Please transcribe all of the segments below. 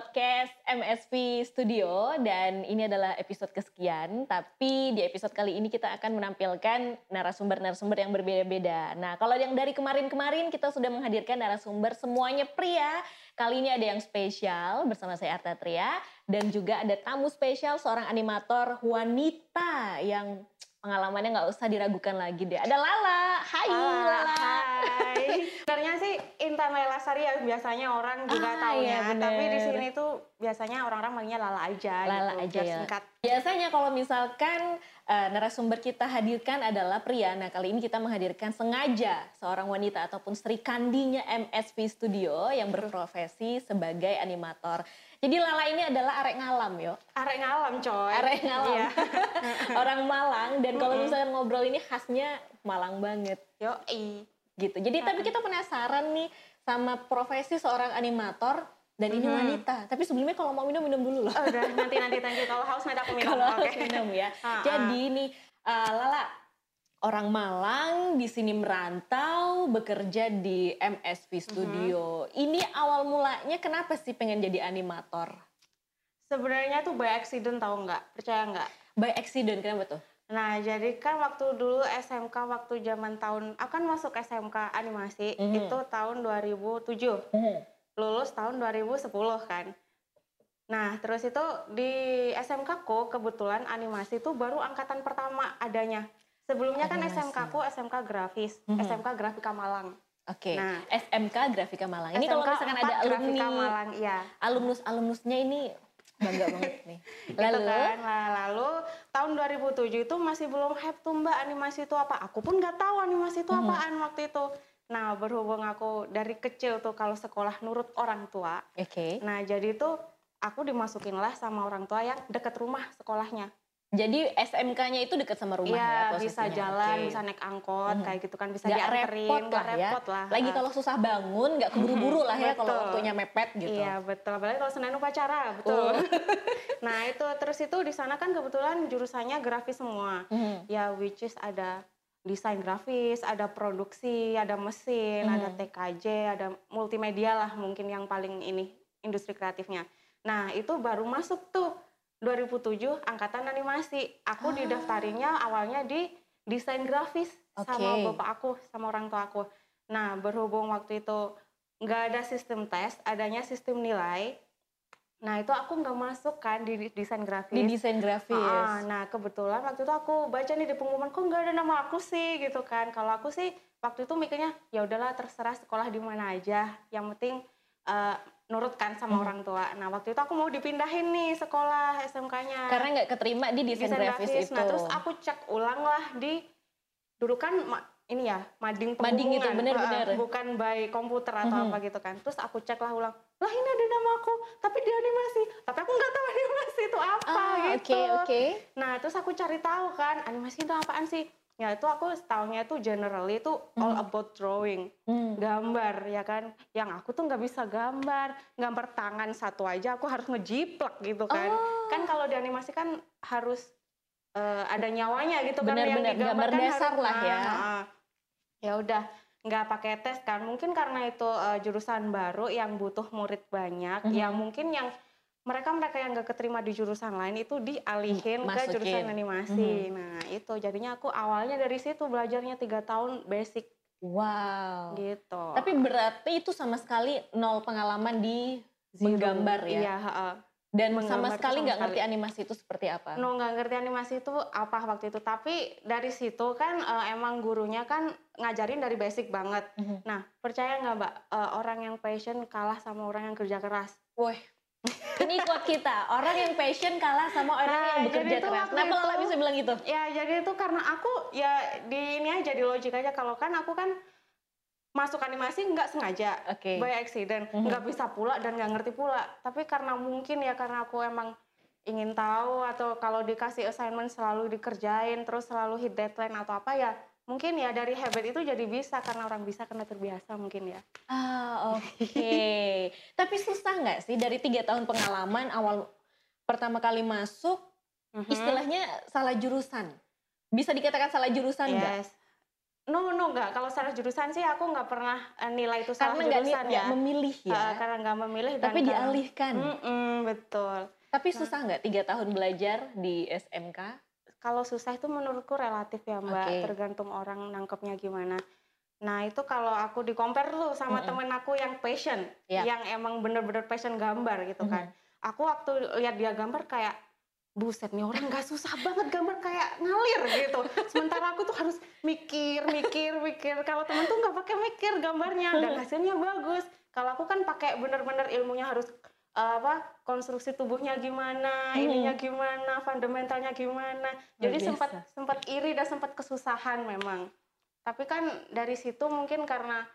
podcast MSP Studio dan ini adalah episode kesekian. Tapi di episode kali ini kita akan menampilkan narasumber-narasumber yang berbeda-beda. Nah kalau yang dari kemarin-kemarin kita sudah menghadirkan narasumber semuanya pria. Kali ini ada yang spesial bersama saya Arta Tria dan juga ada tamu spesial seorang animator wanita yang pengalamannya nggak usah diragukan lagi deh. Ada Lala. Hai Lala. Lala. Hai. Sebenarnya sih Intan Laila Sari ya biasanya orang juga Ah, taunya. iya bener. Tapi di sini tuh biasanya orang-orang manggilnya Lala aja Lala gitu. aja ya. singkat. Biasanya kalau misalkan eh, narasumber kita hadirkan adalah pria, nah kali ini kita menghadirkan sengaja seorang wanita ataupun Sri Kandinya MSV Studio yang berprofesi sebagai animator. Jadi Lala ini adalah arek ngalam yo, Arek ngalam coy. arek ngalam, Iya. orang Malang dan kalau misalkan ngobrol ini khasnya Malang banget Yoi. gitu. Jadi tapi kita penasaran nih sama profesi seorang animator dan ini wanita. Tapi sebelumnya kalau mau minum minum dulu loh. Oh, udah nanti nanti you. Kalau haus nanti aku minum. kalau Oke. harus minum ya. Ah, Jadi nih uh, Lala orang Malang di sini merantau bekerja di MSV Studio. Ini awal mulanya kenapa sih pengen jadi animator? Sebenarnya tuh by accident tahu nggak? Percaya nggak? By accident kenapa tuh? Nah, jadi kan waktu dulu SMK waktu zaman tahun akan masuk SMK animasi Mhm. itu tahun 2007. Lulus tahun 2010 kan. Nah, terus itu di SMK ku kebetulan animasi itu baru angkatan pertama adanya. Sebelumnya kan Animasi. SMK ku SMK grafis, Mhm. SMK Grafika Malang. Oke. Nah. SMK Grafika Malang. Ini kalau SMK misalkan 4 ada Grafika alumni, Malang, iya. alumnus alumnusnya ini bangga banget nih. Gitu Lalu, kan. Nah, lalu tahun 2007 itu masih belum hype tuh Mbak animasi itu apa. Aku pun nggak tahu animasi itu Mhm. apaan waktu itu. Nah, berhubung aku dari kecil tuh kalau sekolah nurut orang tua, oke. Nah, jadi itu aku dimasukin lah sama orang tua yang deket rumah sekolahnya. Jadi SMK-nya itu dekat sama rumah ya Iya, posisinya. bisa jalan, Oke. bisa naik angkot, Mhm. kayak gitu kan, bisa dianterin, repot nggak lah ya. repot lah. Lagi kalau susah bangun, nggak keburu-buru lah ya kalau waktunya mepet gitu. Iya, betul. Apalagi kalau Senin upacara, betul. Oh. nah, itu terus itu di sana kan kebetulan jurusannya grafis semua. Mhm. Ya, which is ada desain grafis, ada produksi, ada mesin, ada Mhm. TKJ, ada multimedia lah mungkin yang paling ini industri kreatifnya. Nah, itu baru masuk tuh 2007 angkatan animasi. Aku Ah. didaftarinnya awalnya di desain grafis sama Oke. bapak aku, sama orang tua aku. Nah, berhubung waktu itu nggak ada sistem tes, adanya sistem nilai. Nah, itu aku nggak masuk kan di desain grafis. Di desain grafis. Ah, nah kebetulan waktu itu aku baca nih di pengumuman kok nggak ada nama aku sih gitu kan. Kalau aku sih waktu itu mikirnya ya udahlah terserah sekolah di mana aja. Yang penting eh, nurut kan sama Hmm. orang tua. Nah waktu itu aku mau dipindahin nih sekolah SMK-nya. Karena nggak keterima di desain, grafis, itu. Nah terus aku cek ulang lah di dulu kan ini ya mading Mading itu, penghubungan, bener-bener. eh, bukan by komputer atau Mhm. apa gitu kan. Terus aku cek lah ulang, lah ini ada nama aku, tapi di animasi. Tapi aku nggak tahu animasi itu apa Ah, gitu. Oke, oke. Nah, terus aku cari tahu kan, animasi itu apaan sih? Ya itu aku tahunya itu generally itu all about drawing, Hmm. gambar ya kan. Yang aku tuh nggak bisa gambar, gambar tangan satu aja aku harus ngejiplak gitu kan. Oh. Kan kalau di animasi kan harus eh, ada nyawanya gitu kan yang Benar-benar, digambar gambar kan dasar harus- lah ya. Nah, nah. Ya udah, nggak pakai tes kan. Mungkin karena itu eh, jurusan baru yang butuh murid banyak, ya mungkin yang mereka mereka yang nggak keterima di jurusan lain itu dialihin ke Masukin. jurusan animasi. Nah itu jadinya aku awalnya dari situ belajarnya tiga tahun basic Wow. gitu. Tapi berarti itu sama sekali nol pengalaman di menggambar ya. Iya. heeh. Dan sama sekali nggak ngerti animasi itu seperti apa. No nggak ngerti animasi itu apa waktu itu. Tapi dari situ kan eh, emang gurunya kan ngajarin dari basic banget. Mhm. Nah percaya nggak mbak eh, orang yang passion kalah sama orang yang kerja keras. Woi. Ini quote kita, orang yang passion kalah sama orang Nah, yang bekerja itu keras. Kenapa Lala itu- bisa bilang gitu? Ya jadi itu karena aku ya di ini aja di logik aja kalau kan aku kan masuk animasi nggak sengaja Oke. by accident Mhm. nggak bisa pula dan nggak ngerti pula tapi karena mungkin ya karena aku emang ingin tahu atau kalau dikasih assignment selalu dikerjain terus selalu hit deadline atau apa ya mungkin ya dari habit itu jadi bisa karena orang bisa karena terbiasa mungkin ya Ah, oke. Tapi susah nggak sih dari tiga tahun pengalaman awal pertama kali masuk, Mhm. istilahnya salah jurusan. Bisa dikatakan salah jurusan nggak? yes No, no, enggak. Kalau secara jurusan sih aku nggak pernah eh, nilai itu salah Karena nggak jurusan nggak ya. memilih ya. Eh, karena nggak memilih dan Tapi karena- dialihkan. Mm-mm, betul. Tapi susah nggak tiga tahun belajar di SMK? Kalau susah itu menurutku relatif ya Mbak, Oke. tergantung orang nangkepnya gimana. Nah itu kalau aku di compare tuh sama Mm-mm. temen aku yang passion, Ya. yang emang bener-bener passion gambar gitu kan. Aku waktu lihat dia gambar kayak buset nih orang nggak susah banget gambar kayak ngalir gitu. Sementara aku tuh harus mikir, mikir, mikir. Kalau temen tuh nggak pakai mikir gambarnya dan hasilnya bagus. Kalau aku kan pakai bener-bener ilmunya harus eh, apa konstruksi tubuhnya gimana, Hmm. ininya gimana, fundamentalnya gimana. Jadi sempat sempat iri dan sempat kesusahan memang. Tapi kan dari situ mungkin karena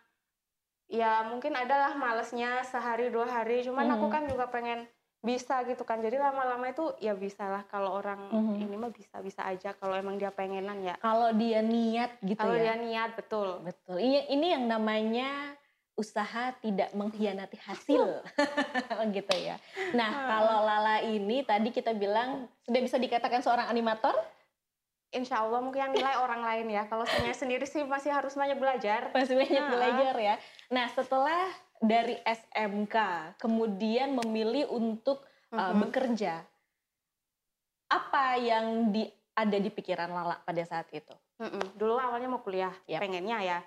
ya mungkin adalah malesnya sehari dua hari. Cuman aku Mhm. kan juga pengen bisa gitu kan. Jadi lama-lama itu ya bisalah kalau orang Mhm. ini mah bisa-bisa aja kalau emang dia pengenan ya. Kalau dia niat gitu Kalau ya. dia niat betul. Betul. Ini ini yang namanya usaha tidak mengkhianati hasil. gitu ya. Nah, Hmm. kalau Lala ini tadi kita bilang sudah bisa dikatakan seorang animator? Insya Allah mungkin yang nilai orang lain ya. Kalau saya sendiri sih masih harus banyak belajar. Masih banyak Nah. belajar ya. Nah, setelah dari SMK kemudian memilih untuk uh, Mhm. bekerja. Apa yang di ada di pikiran Lala pada saat itu? Mm-mm. Dulu awalnya mau kuliah, Yap. pengennya ya.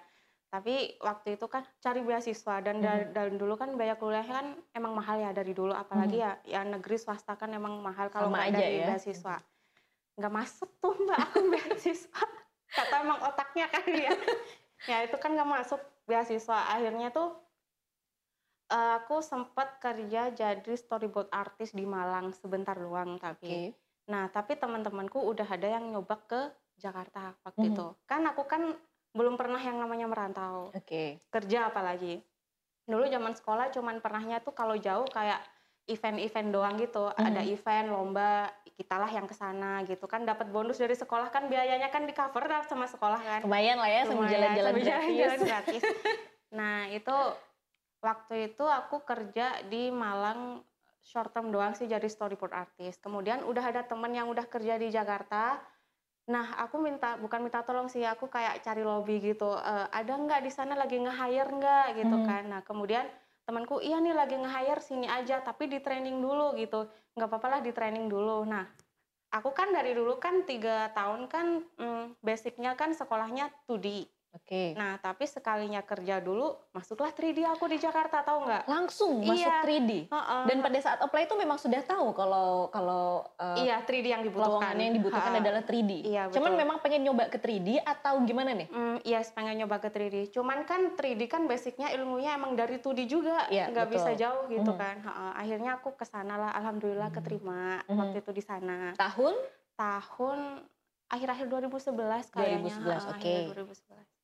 Tapi waktu itu kan cari beasiswa dan da- Mhm. dan dulu kan biaya kuliahnya kan emang mahal ya dari dulu apalagi ya ya negeri swasta kan emang mahal kalau nggak dari ya. beasiswa. Nggak masuk tuh mbak aku beasiswa. Kata emang otaknya kali ya. ya itu kan nggak masuk beasiswa. Akhirnya tuh eh, aku sempat kerja jadi storyboard artist di Malang sebentar doang tapi. Nah, tapi teman-temanku udah ada yang nyoba ke Jakarta waktu Mhm. itu. Kan aku kan belum pernah yang namanya merantau, Oke. kerja apalagi. Dulu zaman sekolah cuman pernahnya tuh kalau jauh kayak event-event doang gitu. Ada Mhm. event, lomba, kitalah yang ke sana gitu kan dapat bonus dari sekolah kan biayanya kan di cover sama sekolah kan. Lumayan lah ya sambil jalan-jalan gratis. jalan-jalan gratis. Nah, itu waktu itu aku kerja di Malang short term doang sih jadi storyboard artist. Kemudian udah ada temen yang udah kerja di Jakarta. Nah, aku minta bukan minta tolong sih, aku kayak cari lobby gitu. "Eh, ada nggak di sana lagi nge-hire nggak gitu Mhm. kan. Nah, kemudian temanku, iya nih lagi nge-hire sini aja, tapi di training dulu gitu. Nggak apa-apa lah di training dulu. Nah, aku kan dari dulu kan tiga tahun kan mm, basicnya kan sekolahnya 2D. Oke. Nah, tapi sekalinya kerja dulu, masuklah 3D aku di Jakarta, tahu nggak? Langsung masuk Iya. 3D. Heeh. Dan pada saat apply itu memang sudah tahu kalau kalau uh, iya, 3D yang dibutuhkan. yang dibutuhkan Ha-ha. adalah 3D. Iya, Cuman betul. memang pengen nyoba ke 3D atau gimana nih? Hmm, iya, pengen nyoba ke 3D. Cuman kan 3D kan basicnya ilmunya emang dari 2D juga, Iya, nggak betul. bisa jauh gitu Mhm. kan. Heeh. Akhirnya aku ke sana lah, alhamdulillah Mhm. keterima Mhm. waktu itu di sana. Tahun Tahun akhir-akhir 2011 kayaknya. 2011, Heeh, oke. akhir 2011.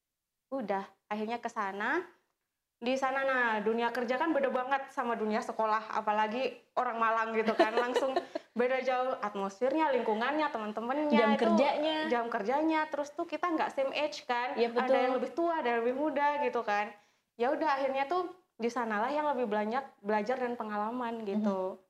Udah, akhirnya ke sana. Di sana nah, dunia kerja kan beda banget sama dunia sekolah, apalagi orang Malang gitu kan. Langsung beda jauh atmosfernya, lingkungannya, teman-temannya, jam itu kerjanya. jam kerjanya terus tuh kita nggak same age kan ada betul. yang lebih tua ada yang lebih muda gitu kan ya udah akhirnya tuh di sanalah yang lebih banyak belajar dan pengalaman gitu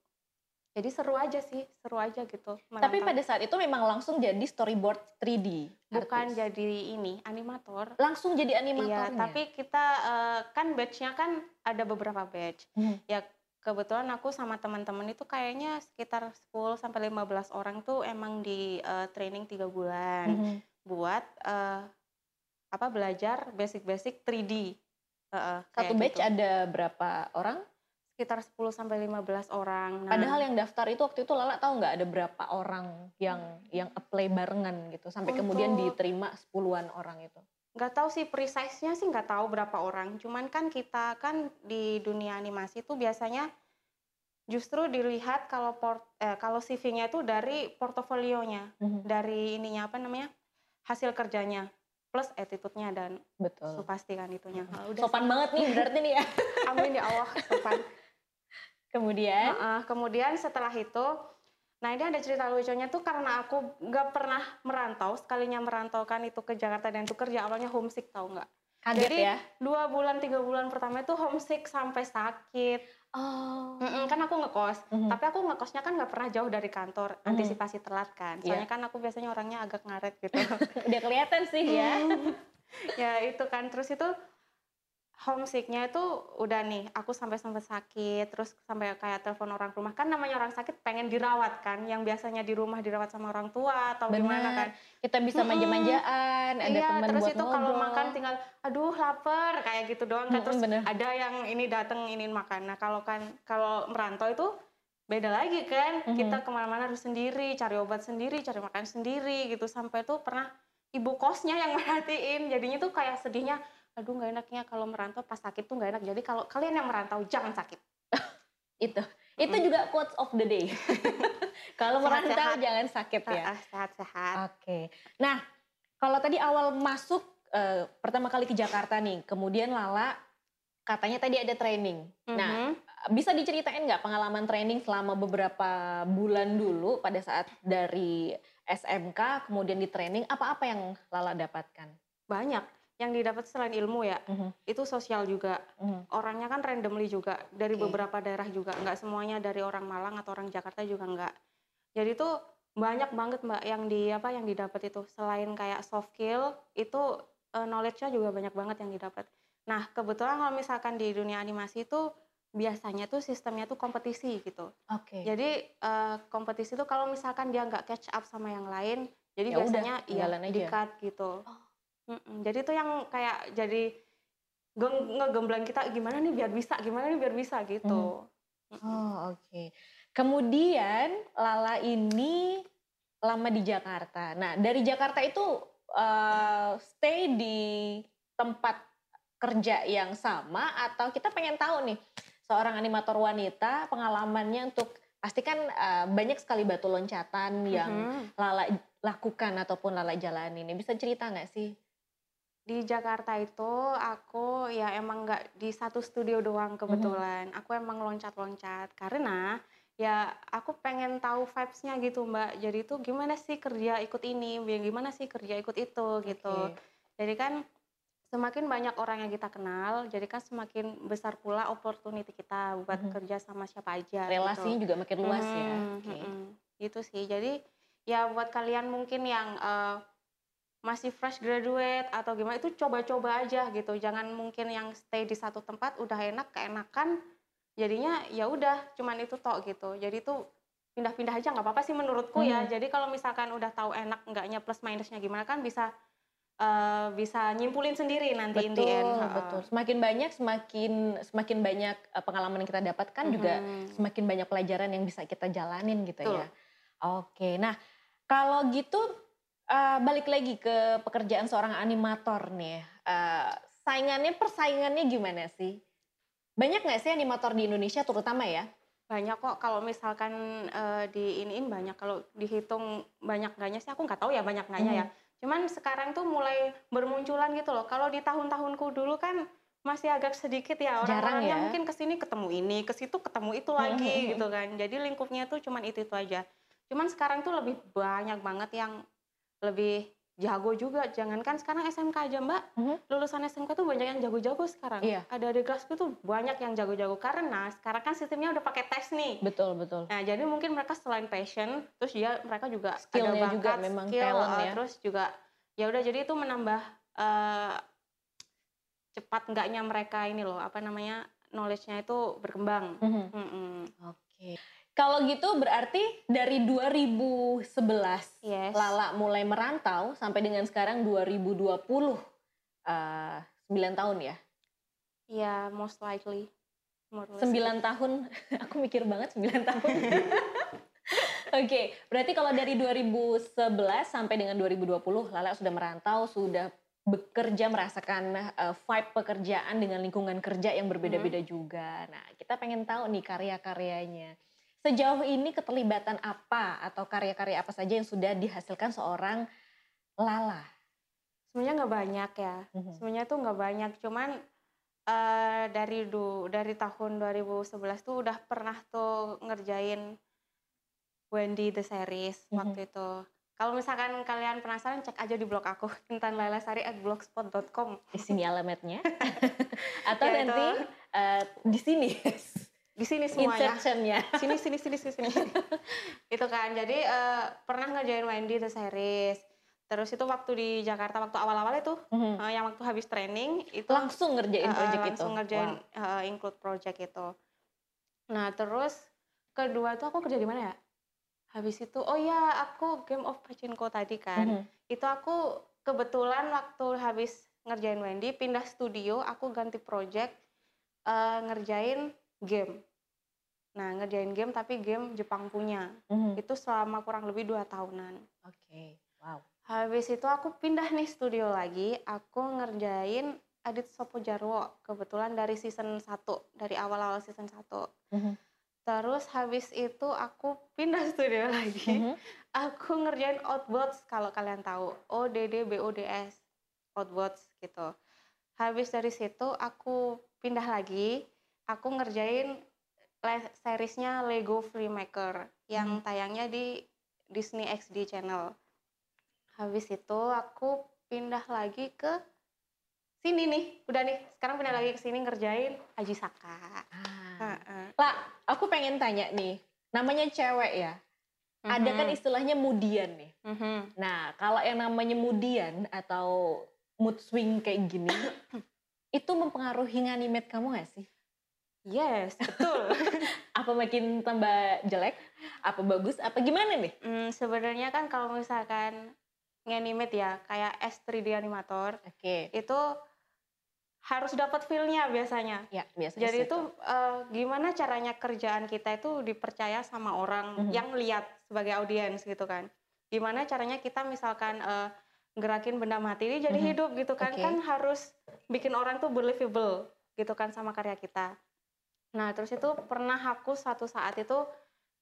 jadi seru aja sih seru aja gitu Mhm. Tapi pada saat itu memang langsung jadi storyboard 3D. bukan artis. jadi ini animator langsung jadi iya animatornya. tapi kita eh, kan batchnya kan ada beberapa batch Hmm. ya kebetulan aku sama teman-teman itu kayaknya sekitar 10 sampai 15 orang tuh emang di eh, training tiga bulan Mhm. buat eh, apa belajar basic-basic 3D. Heeh, Satu batch gitu. ada berapa orang? Sekitar 10 sampai 15 orang. Nah, Padahal yang daftar itu waktu itu Lala tahu nggak ada berapa orang yang yang apply barengan gitu sampai kemudian Untuk- diterima sepuluhan orang itu. nggak tahu sih precise-nya sih nggak tahu berapa orang. Cuman kan kita kan di dunia animasi itu biasanya justru dilihat kalau port eh, kalau CV-nya itu dari portofolionya, Mhm. dari ininya apa namanya? hasil kerjanya plus attitude-nya dan Betul. so pasti kan itunya. Ah, udah Sopan banget nih berarti nih ya. amin ya Allah sopan. Kemudian Heeh, kemudian setelah itu, nah ini ada cerita lucunya tuh karena aku nggak pernah merantau, sekalinya merantau kan itu ke Jakarta dan itu kerja awalnya homesick tau nggak? kaget Jadi ya. dua bulan tiga bulan pertama itu homesick sampai sakit. Oh. Mm-mm, kan aku ngekos, Mhm. tapi aku ngekosnya kan nggak pernah jauh dari kantor, Mhm. antisipasi telat kan. Iya. Soalnya kan aku biasanya orangnya agak ngaret gitu. Udah kelihatan sih ya. Ya itu kan terus itu homesicknya itu udah nih aku sampai sempat sakit terus sampai kayak telepon orang rumah. Kan namanya orang sakit pengen dirawat kan yang biasanya di rumah dirawat sama orang tua atau Benar. gimana kan? Kita bisa manja-manjaan, ada iya teman terus buat itu kalau makan tinggal aduh lapar kayak gitu doang kan. Terus bener. ada yang ini dateng ini makan nah kalau kan kalau merantau itu beda lagi kan. Mhm. kita ke mana-mana harus sendiri cari obat sendiri cari makan sendiri gitu. Sampai tuh pernah ibu kosnya yang merhatiin jadinya tuh kayak sedihnya aduh nggak enaknya kalau merantau pas sakit tuh nggak enak jadi kalau kalian yang merantau jangan sakit Itu. Itu juga quotes of the day. kalau merantau Sehat-sehat. jangan sakit ya. Sehat-sehat Oke. Nah, kalau tadi awal masuk eh, pertama kali ke Jakarta nih, kemudian Lala katanya tadi ada training. Nah, Mhm. bisa diceritain nggak pengalaman training selama beberapa bulan dulu pada saat dari SMK kemudian di training apa-apa yang Lala dapatkan? banyak yang didapat selain ilmu ya Mhm, itu sosial juga mhm. orangnya kan randomly juga dari Oke. beberapa daerah juga nggak semuanya dari orang Malang atau orang Jakarta juga nggak jadi tuh banyak banget mbak yang di apa yang didapat itu selain kayak soft skill itu eh, knowledge-nya juga banyak banget yang didapat nah kebetulan kalau misalkan di dunia animasi itu biasanya tuh sistemnya tuh kompetisi gitu Oke. jadi eh, kompetisi tuh kalau misalkan dia nggak catch up sama yang lain jadi Ya udah, biasanya iya tinggalan aja. di cut gitu Oh. Mm-mm. jadi itu yang kayak jadi geng- ngegemblang kita gimana nih biar bisa gimana nih biar bisa gitu Oh, oke. Kemudian Lala ini lama di Jakarta. Nah, dari Jakarta itu eh, stay di tempat kerja yang sama atau kita pengen tahu nih seorang animator wanita pengalamannya untuk pasti kan eh, banyak sekali batu loncatan yang Mhm. Lala lakukan ataupun Lala jalani. Ini bisa cerita nggak sih? Di Jakarta itu aku ya emang nggak di satu studio doang kebetulan aku emang loncat-loncat karena ya aku pengen tahu vibes-nya gitu mbak jadi itu gimana sih kerja ikut ini gimana sih kerja ikut itu gitu. Jadi kan semakin banyak orang yang kita kenal, jadi kan semakin besar pula opportunity kita buat Mhm. kerja sama siapa aja. Relasinya gitu. juga makin luas ya. Mhm, Oke. mhm. Gitu sih. Jadi ya buat kalian mungkin yang eh, masih fresh graduate atau gimana itu coba-coba aja gitu. Jangan mungkin yang stay di satu tempat udah enak keenakan, jadinya ya udah cuman itu tok gitu. Jadi itu pindah-pindah aja nggak apa-apa sih menurutku ya. Mhm. Jadi kalau misalkan udah tahu enak enggaknya plus minusnya gimana kan bisa eh, bisa nyimpulin sendiri nanti in the end. Betul, betul. Semakin banyak, semakin semakin banyak eh, pengalaman yang kita dapatkan juga Mhm. semakin banyak pelajaran yang bisa kita jalanin gitu Betul. ya. Oke, nah kalau gitu eh, balik lagi ke pekerjaan seorang animator nih. Eh, saingannya, persaingannya gimana sih? Banyak nggak sih animator di Indonesia terutama ya? banyak kok kalau misalkan eh, di iniin banyak kalau dihitung banyak enggaknya sih aku nggak tahu ya banyak enggaknya Mhm. ya cuman sekarang tuh mulai bermunculan gitu loh kalau di tahun-tahunku dulu kan masih agak sedikit ya orang-orangnya ya. mungkin ke sini ketemu ini ke situ ketemu itu lagi gitu kan jadi lingkupnya tuh cuman itu itu aja cuman sekarang tuh lebih banyak banget yang lebih jago juga jangankan sekarang SMK aja mbak Mhm. lulusan SMK tuh banyak yang jago-jago sekarang Iya. ada di kelasku tuh banyak yang jago-jago karena sekarang kan sistemnya udah pakai tes nih Betul, betul. Nah, jadi mungkin mereka selain passion, terus dia mereka juga Skillnya ada bakat, juga memang skill, talent eh, ya. terus juga ya udah jadi itu menambah eh, cepat enggaknya mereka ini loh, apa namanya knowledge-nya itu berkembang. Mhm. Mm-mm. Oke. Kalau gitu berarti dari 2011 Yes. Lala mulai merantau sampai dengan sekarang 2020 eh 9 tahun ya. Ya, most likely. More or less. 9 tahun. Aku mikir banget 9 tahun. Oke, berarti kalau dari 2011 sampai dengan 2020 Lala sudah merantau, sudah bekerja merasakan eh, vibe pekerjaan dengan lingkungan kerja yang berbeda-beda juga. Nah, kita pengen tahu nih karya-karyanya. Sejauh ini keterlibatan apa atau karya-karya apa saja yang sudah dihasilkan seorang Lala? Sebenarnya nggak banyak ya. Mhm. Sebenarnya tuh nggak banyak, cuman eh, dari du, dari tahun 2011 tuh udah pernah tuh ngerjain Wendy the series Mhm. waktu itu. Kalau misalkan kalian penasaran cek aja di blog aku intanlailasari@blogspot.com. Di sini alamatnya. atau Ya, itu. nanti eh, di sini Di sini semuanya. insertionnya. sini sini sini sini sini. itu kan. Jadi eh, pernah ngerjain Wendy the series. Terus itu waktu di Jakarta waktu awal-awal itu Mhm. eh, yang waktu habis training itu Langsung ngerjain eh, project itu. langsung ngerjain Wow. eh, include project itu. Nah terus kedua itu aku kerja di mana ya? Habis itu oh ya aku game of pachinko tadi kan. Mhm. Itu aku kebetulan waktu habis ngerjain Wendy pindah studio aku ganti project eh, ngerjain game. Nah ngerjain game tapi game Jepang punya. Mhm. Itu selama kurang lebih dua tahunan. Oke. Wow. Habis itu aku pindah nih studio lagi, aku ngerjain Adit Sopo Jarwo, kebetulan dari season 1, dari awal-awal season 1. Mhm. Terus habis itu aku pindah studio lagi, Mhm. aku ngerjain Outbots kalau kalian tahu, ODD BODS, Outbots gitu. Habis dari situ aku pindah lagi, aku ngerjain le- seriesnya Lego Freemaker yang tayangnya di Disney XD channel. Habis itu aku pindah lagi ke sini nih, udah nih. Sekarang pindah lagi ke sini ngerjain Aji Saka. Ah. Lah, aku pengen tanya nih. Namanya cewek ya. Ada kan Mhm. istilahnya mudian nih. Mhm. Nah, kalau yang namanya mudian atau mood swing kayak gini, itu mempengaruhi nganimet kamu gak sih? Yes, betul. Apa makin tambah jelek? Apa bagus? Apa gimana nih? Hmm, sebenarnya kan kalau misalkan nganimate ya, kayak S3D animator, Oke. itu harus dapat feel-nya biasanya. Ya, biasa Jadi itu eh, gimana caranya kerjaan kita itu dipercaya sama orang Mhm. yang lihat sebagai audiens gitu kan. Gimana caranya kita misalkan eh, gerakin benda mati ini jadi Mhm. hidup gitu kan. Oke. Kan harus bikin orang tuh believable gitu kan sama karya kita. Nah, terus itu pernah aku suatu saat itu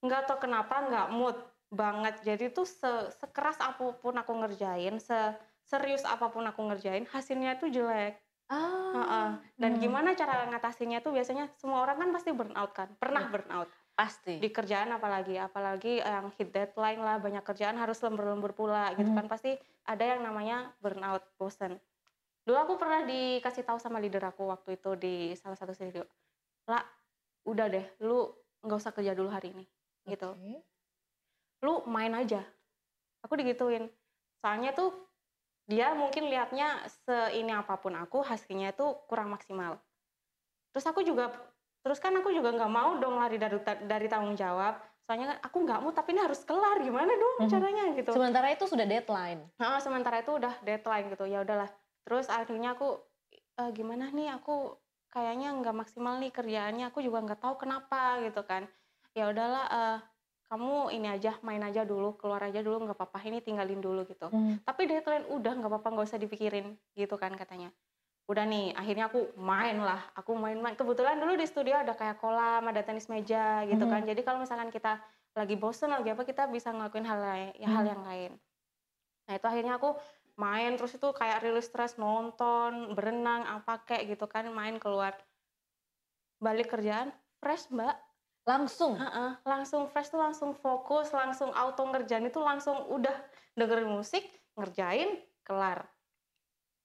nggak tahu kenapa nggak mood banget. Jadi tuh se- sekeras apa pun aku ngerjain, se serius apa pun aku ngerjain, hasilnya tuh jelek. Ah. Heeh. Dan Hmm. gimana cara ngatasinnya tuh biasanya semua orang kan pasti burnout kan, pernah Ya. burnout Pasti. di kerjaan apalagi, apalagi yang hit deadline lah, banyak kerjaan harus lembur-lembur pula gitu Mhm. kan pasti ada yang namanya burnout, bosen. Dulu aku pernah dikasih tahu sama leader aku waktu itu di salah satu studio, lah udah deh, lu nggak usah kerja dulu hari ini, gitu. Oke. Lu main aja. Aku digituin. Soalnya tuh dia mungkin lihatnya seini apa pun aku hasilnya itu kurang maksimal. Terus aku juga terus kan aku juga nggak mau dong lari dari dari tanggung jawab. Soalnya kan aku nggak mau tapi ini harus kelar gimana dong Mhm. caranya gitu. Sementara itu sudah deadline. Nah, sementara itu udah deadline gitu. Ya udahlah. Terus akhirnya aku "Eh, gimana nih aku kayaknya nggak maksimal nih kerjaannya. Aku juga nggak tahu kenapa gitu kan. Ya udahlah eh, kamu ini aja main aja dulu, keluar aja dulu nggak apa-apa ini tinggalin dulu gitu. Mhm. Tapi deadline udah nggak apa-apa nggak usah dipikirin gitu kan katanya. Udah nih akhirnya aku main lah. Aku main-main. Kebetulan dulu di studio ada kayak kolam, ada tenis meja gitu Mhm. kan. Jadi kalau misalkan kita lagi bosen lagi apa kita bisa ngelakuin hal lain, ya, hal Mhm. yang lain. Nah itu akhirnya aku main terus itu kayak rilis stres nonton berenang apa kayak gitu kan main keluar balik kerjaan fresh mbak Langsung. Heeh, langsung fresh tuh langsung fokus langsung auto ngerjain itu langsung udah dengerin musik ngerjain kelar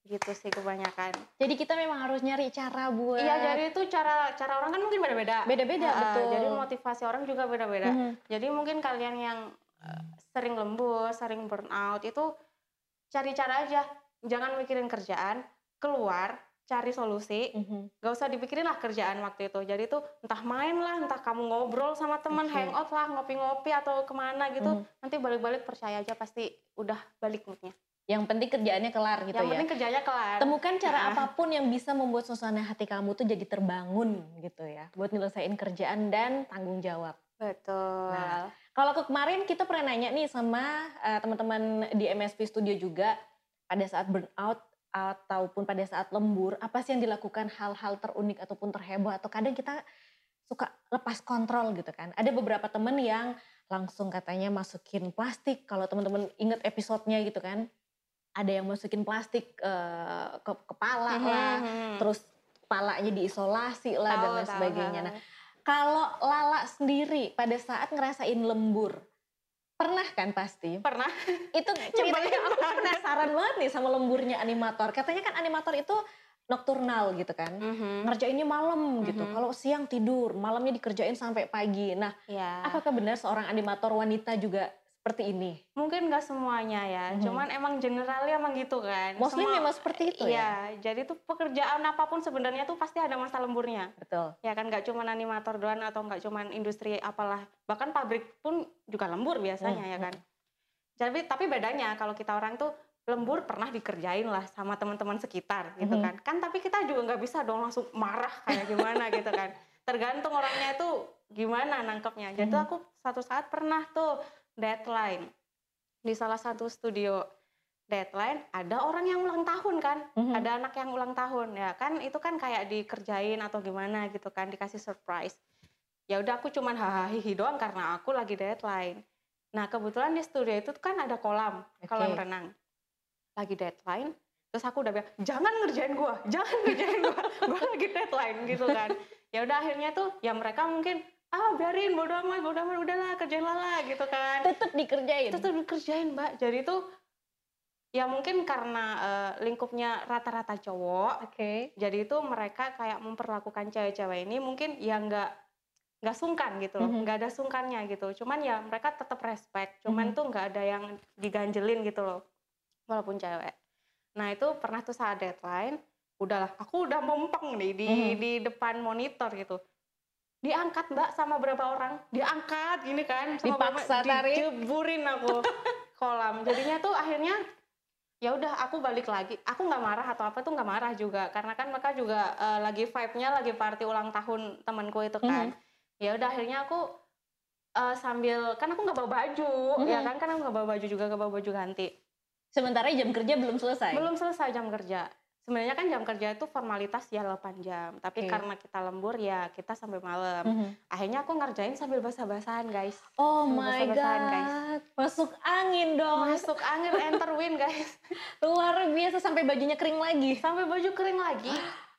gitu sih kebanyakan Jadi kita memang harus nyari cara buat iya jadi itu cara cara orang kan mungkin beda-beda beda-beda Heeh, betul. jadi motivasi orang juga beda-beda Mhm. jadi mungkin kalian yang eh, sering lembur sering burnout itu cari cara aja jangan mikirin kerjaan keluar cari solusi Mhm. gak usah dipikirin lah kerjaan waktu itu jadi tuh entah main lah entah kamu ngobrol sama teman Oke. hangout lah ngopi-ngopi atau ke mana gitu Mhm. nanti balik-balik percaya aja pasti udah balik moodnya Yang penting kerjaannya kelar gitu yang ya. penting kerjanya kelar Temukan cara Nah. apa pun yang bisa membuat suasana hati kamu tuh jadi terbangun gitu ya. Buat nyelesain kerjaan dan tanggung jawab. betul Nah, Kalau ke kemarin kita pernah nanya nih sama eh, teman-teman di MSP Studio juga pada saat burnout ataupun pada saat lembur, apa sih yang dilakukan hal-hal terunik ataupun terheboh atau kadang kita suka lepas kontrol gitu kan. Ada beberapa temen yang langsung katanya masukin plastik kalau teman-teman inget episodenya gitu kan. Ada yang masukin plastik eh, ke kepala lah, Mhm. terus kepalanya diisolasi lah dan lain tahu, sebagainya. tahu. Nah, kalau Lala sendiri pada saat ngerasain lembur, pernah kan pasti? pernah Itu ceritanya aku penasaran banget nih sama lemburnya animator. Katanya kan animator itu nokturnal gitu kan. Mhm. Ngerjainnya malam gitu. Mhm. Kalau siang tidur, malamnya dikerjain sampai pagi. Nah, ya apakah benar seorang animator wanita juga seperti ini. Mungkin nggak semuanya ya, Mhm. cuman emang generalnya emang gitu kan. Mostly Semua- memang seperti itu ya? Iya, jadi tuh pekerjaan apa pun sebenarnya tuh pasti ada masa lemburnya. Betul. Ya kan nggak cuma animator doang atau nggak cuma industri apalah, bahkan pabrik pun juga lembur biasanya Hmm, ya kan. Jadi tapi bedanya kalau kita orang tuh lembur pernah dikerjain lah sama teman-teman sekitar gitu Mhm. kan. Kan tapi kita juga nggak bisa dong langsung marah kayak gimana gitu kan. Tergantung orangnya itu gimana nangkepnya. Jadi tuh Mhm. aku suatu saat pernah tuh deadline. Di salah satu studio deadline ada orang yang ulang tahun kan? Mhm. ada anak yang ulang tahun. Ya kan itu kan kayak dikerjain atau gimana gitu kan dikasih surprise. Ya udah aku cuman hahaha doang karena aku lagi deadline. Nah kebetulan di studio itu kan ada kolam kolam Oke. renang. Lagi deadline terus aku udah bilang jangan ngerjain gua jangan ngerjain gua. Gua lagi deadline gitu kan. Ya udah akhirnya tuh ya mereka mungkin ah biarin bodo amat bodo amat udahlah kerjain lala gitu kan Tetap dikerjain. itu tuh dikerjain mbak jadi tuh ya mungkin karena eh, lingkupnya rata-rata cowok Oke. jadi itu mereka kayak memperlakukan cewek-cewek ini mungkin ya nggak nggak sungkan gitu loh Mhm. nggak ada sungkannya gitu cuman ya mereka tetap respect cuman Mhm. tuh nggak ada yang diganjelin gitu loh walaupun cewek nah itu pernah tuh saat deadline udahlah aku udah mempeng nih di Mhm. di depan monitor gitu diangkat mbak sama berapa orang? Diangkat gini kan sama Dipaksa berapa- tarik. dijeburin aku kolam. Jadinya tuh akhirnya ya udah aku balik lagi. Aku nggak marah atau apa tuh nggak marah juga. Karena kan mereka juga eh, lagi vibe-nya lagi party ulang tahun temanku itu kan. Ya udah akhirnya aku eh, sambil kan aku nggak bawa baju ya Mhm. kan? Kan aku nggak bawa baju juga nggak bawa baju ganti. Sementara jam kerja belum selesai. belum selesai jam kerja sebenarnya kan jam kerja itu formalitas ya 8 jam tapi Oke. karena kita lembur ya kita sampai malam Mhm. akhirnya aku ngerjain sambil basah-basahan guys Oh Sambil my basah-basahan, god. guys. Masuk angin dong. masuk angin enter win guys Luar biasa sampai bajunya kering lagi. sampai baju kering lagi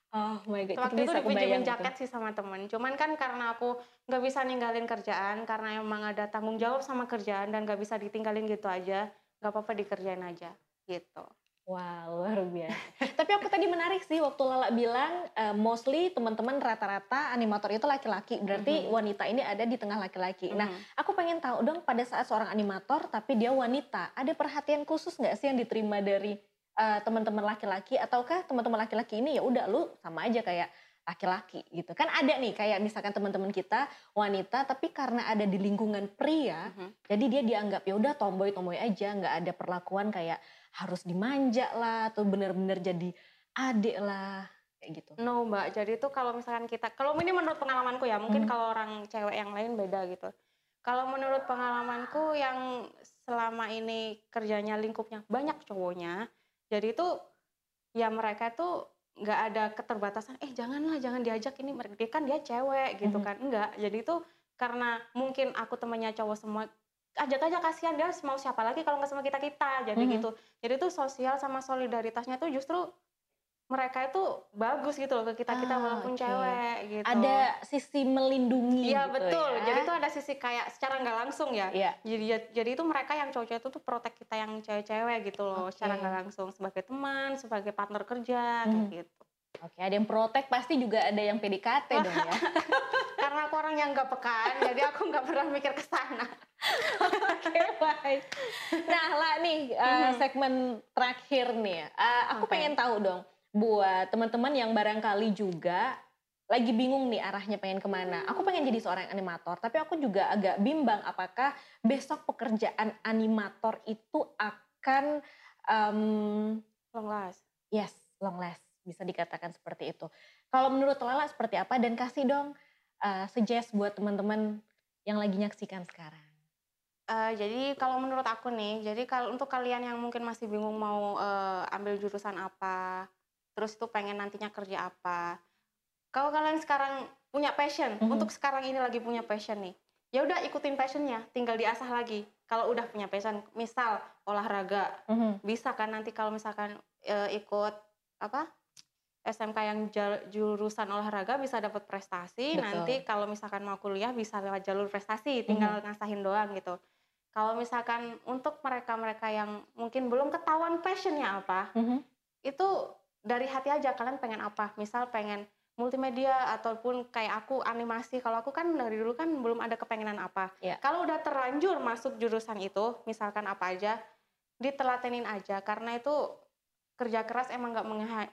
Oh my god. waktu itu bisa dipinjemin jaket sih sama temen cuman kan karena aku nggak bisa ninggalin kerjaan karena emang ada tanggung jawab sama kerjaan dan nggak bisa ditinggalin gitu aja nggak apa-apa dikerjain aja gitu Wah, luar biasa. Tapi aku tadi menarik sih waktu Lala bilang eh, mostly teman-teman rata-rata animator itu laki-laki. Berarti Mhm. wanita ini ada di tengah laki-laki. Nah, Mhm. aku pengen tahu dong pada saat seorang animator tapi dia wanita, ada perhatian khusus nggak sih yang diterima dari eh, teman-teman laki-laki ataukah teman-teman laki-laki ini ya udah lu sama aja kayak laki-laki gitu. Kan ada nih kayak misalkan teman-teman kita wanita tapi karena ada di lingkungan pria, Mhm. jadi dia dianggap ya udah tomboy-tomboy aja, nggak ada perlakuan kayak harus dimanja lah atau bener-bener jadi adik lah kayak gitu. No mbak, jadi itu kalau misalkan kita, kalau ini menurut pengalamanku ya, mungkin Hmm. kalau orang cewek yang lain beda gitu. Kalau menurut pengalamanku yang selama ini kerjanya lingkupnya banyak cowoknya, jadi itu ya mereka tuh nggak ada keterbatasan, eh janganlah jangan diajak ini, mereka dia kan dia cewek gitu Mhm. kan, enggak. Jadi itu karena mungkin aku temennya cowok semua, ajak aja kasihan dia mau siapa lagi kalau nggak sama kita kita, jadi Mhm. gitu. Jadi itu sosial sama solidaritasnya tuh justru mereka itu bagus gitu loh ke kita kita Ah, walaupun oke. cewek gitu. Ada sisi melindungi Iya gitu betul. ya. Jadi itu ada sisi kayak secara nggak langsung ya. Iya. Jadi jadi itu mereka yang cowok-cowok itu tuh protek kita yang cewek-cewek gitu loh, Oke. secara nggak langsung sebagai teman, sebagai partner kerja kayak Mhm. gitu. Oke, ada yang protek pasti juga ada yang PDKT dong ya. Karena aku orang yang nggak pekaan, jadi aku nggak pernah mikir ke sana. Oke, baik. Nah, lah nih uh, segmen terakhir nih. ya. Uh, aku Oke. pengen tahu dong buat teman-teman yang barangkali juga lagi bingung nih arahnya pengen ke mana. Aku pengen jadi seorang animator, tapi aku juga agak bimbang apakah besok pekerjaan animator itu akan um, Long last. yes long last bisa dikatakan seperti itu. Kalau menurut Lala seperti apa dan kasih dong uh, suggest buat teman-teman yang lagi nyaksikan sekarang. Eh, jadi kalau menurut aku nih, jadi kalau untuk kalian yang mungkin masih bingung mau eh, ambil jurusan apa, terus itu pengen nantinya kerja apa, kalau kalian sekarang punya passion, Mhm. untuk sekarang ini lagi punya passion nih, ya udah ikutin passionnya, tinggal diasah lagi. Kalau udah punya passion, misal olahraga, Mhm. bisa kan nanti kalau misalkan eh, ikut apa SMK yang jurusan olahraga bisa dapat prestasi Betul. nanti kalau misalkan mau kuliah bisa lewat jalur prestasi tinggal ngasahin doang gitu kalau misalkan untuk mereka-mereka yang mungkin belum ketahuan passionnya apa Mhm. itu dari hati aja kalian pengen apa misal pengen multimedia ataupun kayak aku animasi. Kalau aku kan dari dulu kan belum ada kepengenan apa. Iya. Kalau udah terlanjur masuk jurusan itu, misalkan apa aja, ditelatenin aja karena itu kerja keras emang nggak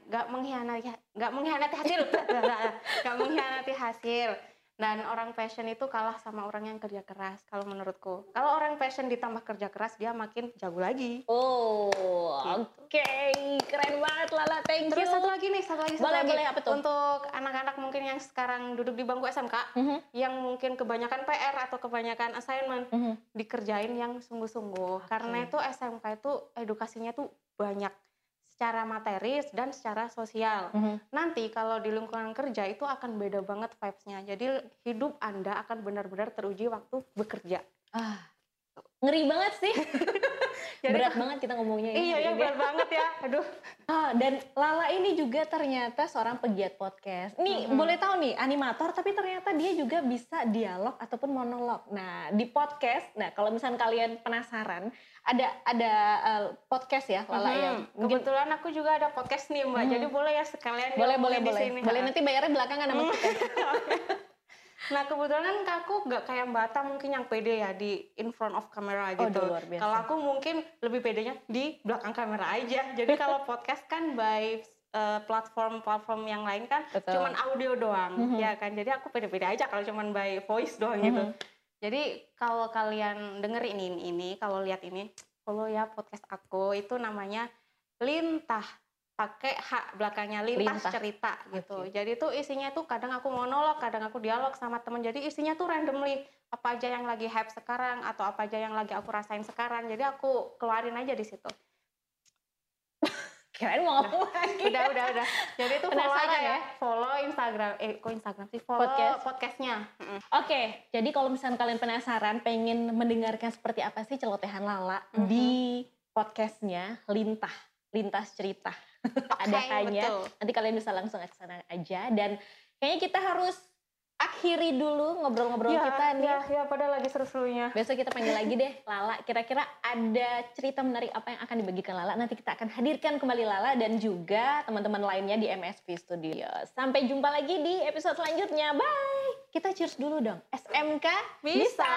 nggak mengkhianati nggak mengkhianati hasil. Nggak mengkhianati hasil. Dan orang passion itu kalah sama orang yang kerja keras kalau menurutku. Kalau orang passion ditambah kerja keras dia makin jago lagi. Oh, Gitu. oke. Keren banget Lala, thank terus you. satu lagi nih satu lagi satu Boleh, lagi. boleh, apa tuh? untuk anak-anak mungkin yang sekarang duduk di bangku SMK Mhm, yang mungkin kebanyakan PR atau kebanyakan assignment mhm. dikerjain yang sungguh-sungguh. Karena itu SMK itu edukasinya tuh banyak secara materi dan secara sosial Mhm. nanti kalau di lingkungan kerja itu akan beda banget vibes-nya jadi hidup anda akan benar-benar teruji waktu bekerja Ah, ngeri banget sih. Jadi- Berat banget kita ngomongnya ini. iya ya ini. benar banget ya aduh Ah, dan Lala ini juga ternyata seorang pegiat podcast. Nih, Mhm. boleh tahu nih, animator tapi ternyata dia juga bisa dialog ataupun monolog. Nah, di podcast, nah kalau misalnya kalian penasaran, ada ada eh, podcast ya Lala ya. Mhm. Mungkin kebetulan aku juga ada podcast nih mbak Mhm. jadi boleh ya sekalian boleh boleh di boleh. sini. Boleh nanti bayarnya belakangan sama kita. Nah kebetulan kan aku nggak kayak Mbak Ata mungkin yang pede ya di in front of camera Oh, gitu. biasa. Kalau aku mungkin lebih pedenya di belakang kamera aja. Jadi kalau podcast kan by uh, platform-platform yang lain kan Betul. cuman audio doang, Mhm. ya kan. Jadi aku pede-pede aja kalau cuman by voice doang gitu. Mhm. Jadi kalau kalian denger ini ini, kalau lihat ini, follow ya podcast aku itu namanya Lintah pakai hak belakangnya lintas Lintah. cerita gitu. Oke. Jadi tuh isinya tuh kadang aku monolog, kadang aku dialog sama temen. Jadi isinya tuh randomly apa aja yang lagi hype sekarang atau apa aja yang lagi aku rasain sekarang. Jadi aku keluarin aja di situ. Kirain mau ngomong lagi. Udah udah udah. Jadi tuh follow Penasaran aja ya? ya. Follow Instagram eh kok Instagram sih? Follow Podcast. podcastnya. Mm-mm. Oke, jadi kalau misalnya kalian penasaran pengen mendengarkan seperti apa sih celotehan Lala Mhm. di podcastnya Lintah, Lintas Cerita. Ada hanya. betul. Nanti kalian bisa langsung ke sana aja dan kayaknya kita harus akhiri dulu ngobrol-ngobrol Ya, kita nih. ya, ya, padahal lagi seru-serunya. Besok kita panggil lagi deh Lala. Kira-kira ada cerita menarik apa yang akan dibagikan Lala? Nanti kita akan hadirkan kembali Lala dan juga teman-teman lainnya di MSP Studio. Sampai jumpa lagi di episode selanjutnya. Bye. Kita cheers dulu dong. SMK Bisa.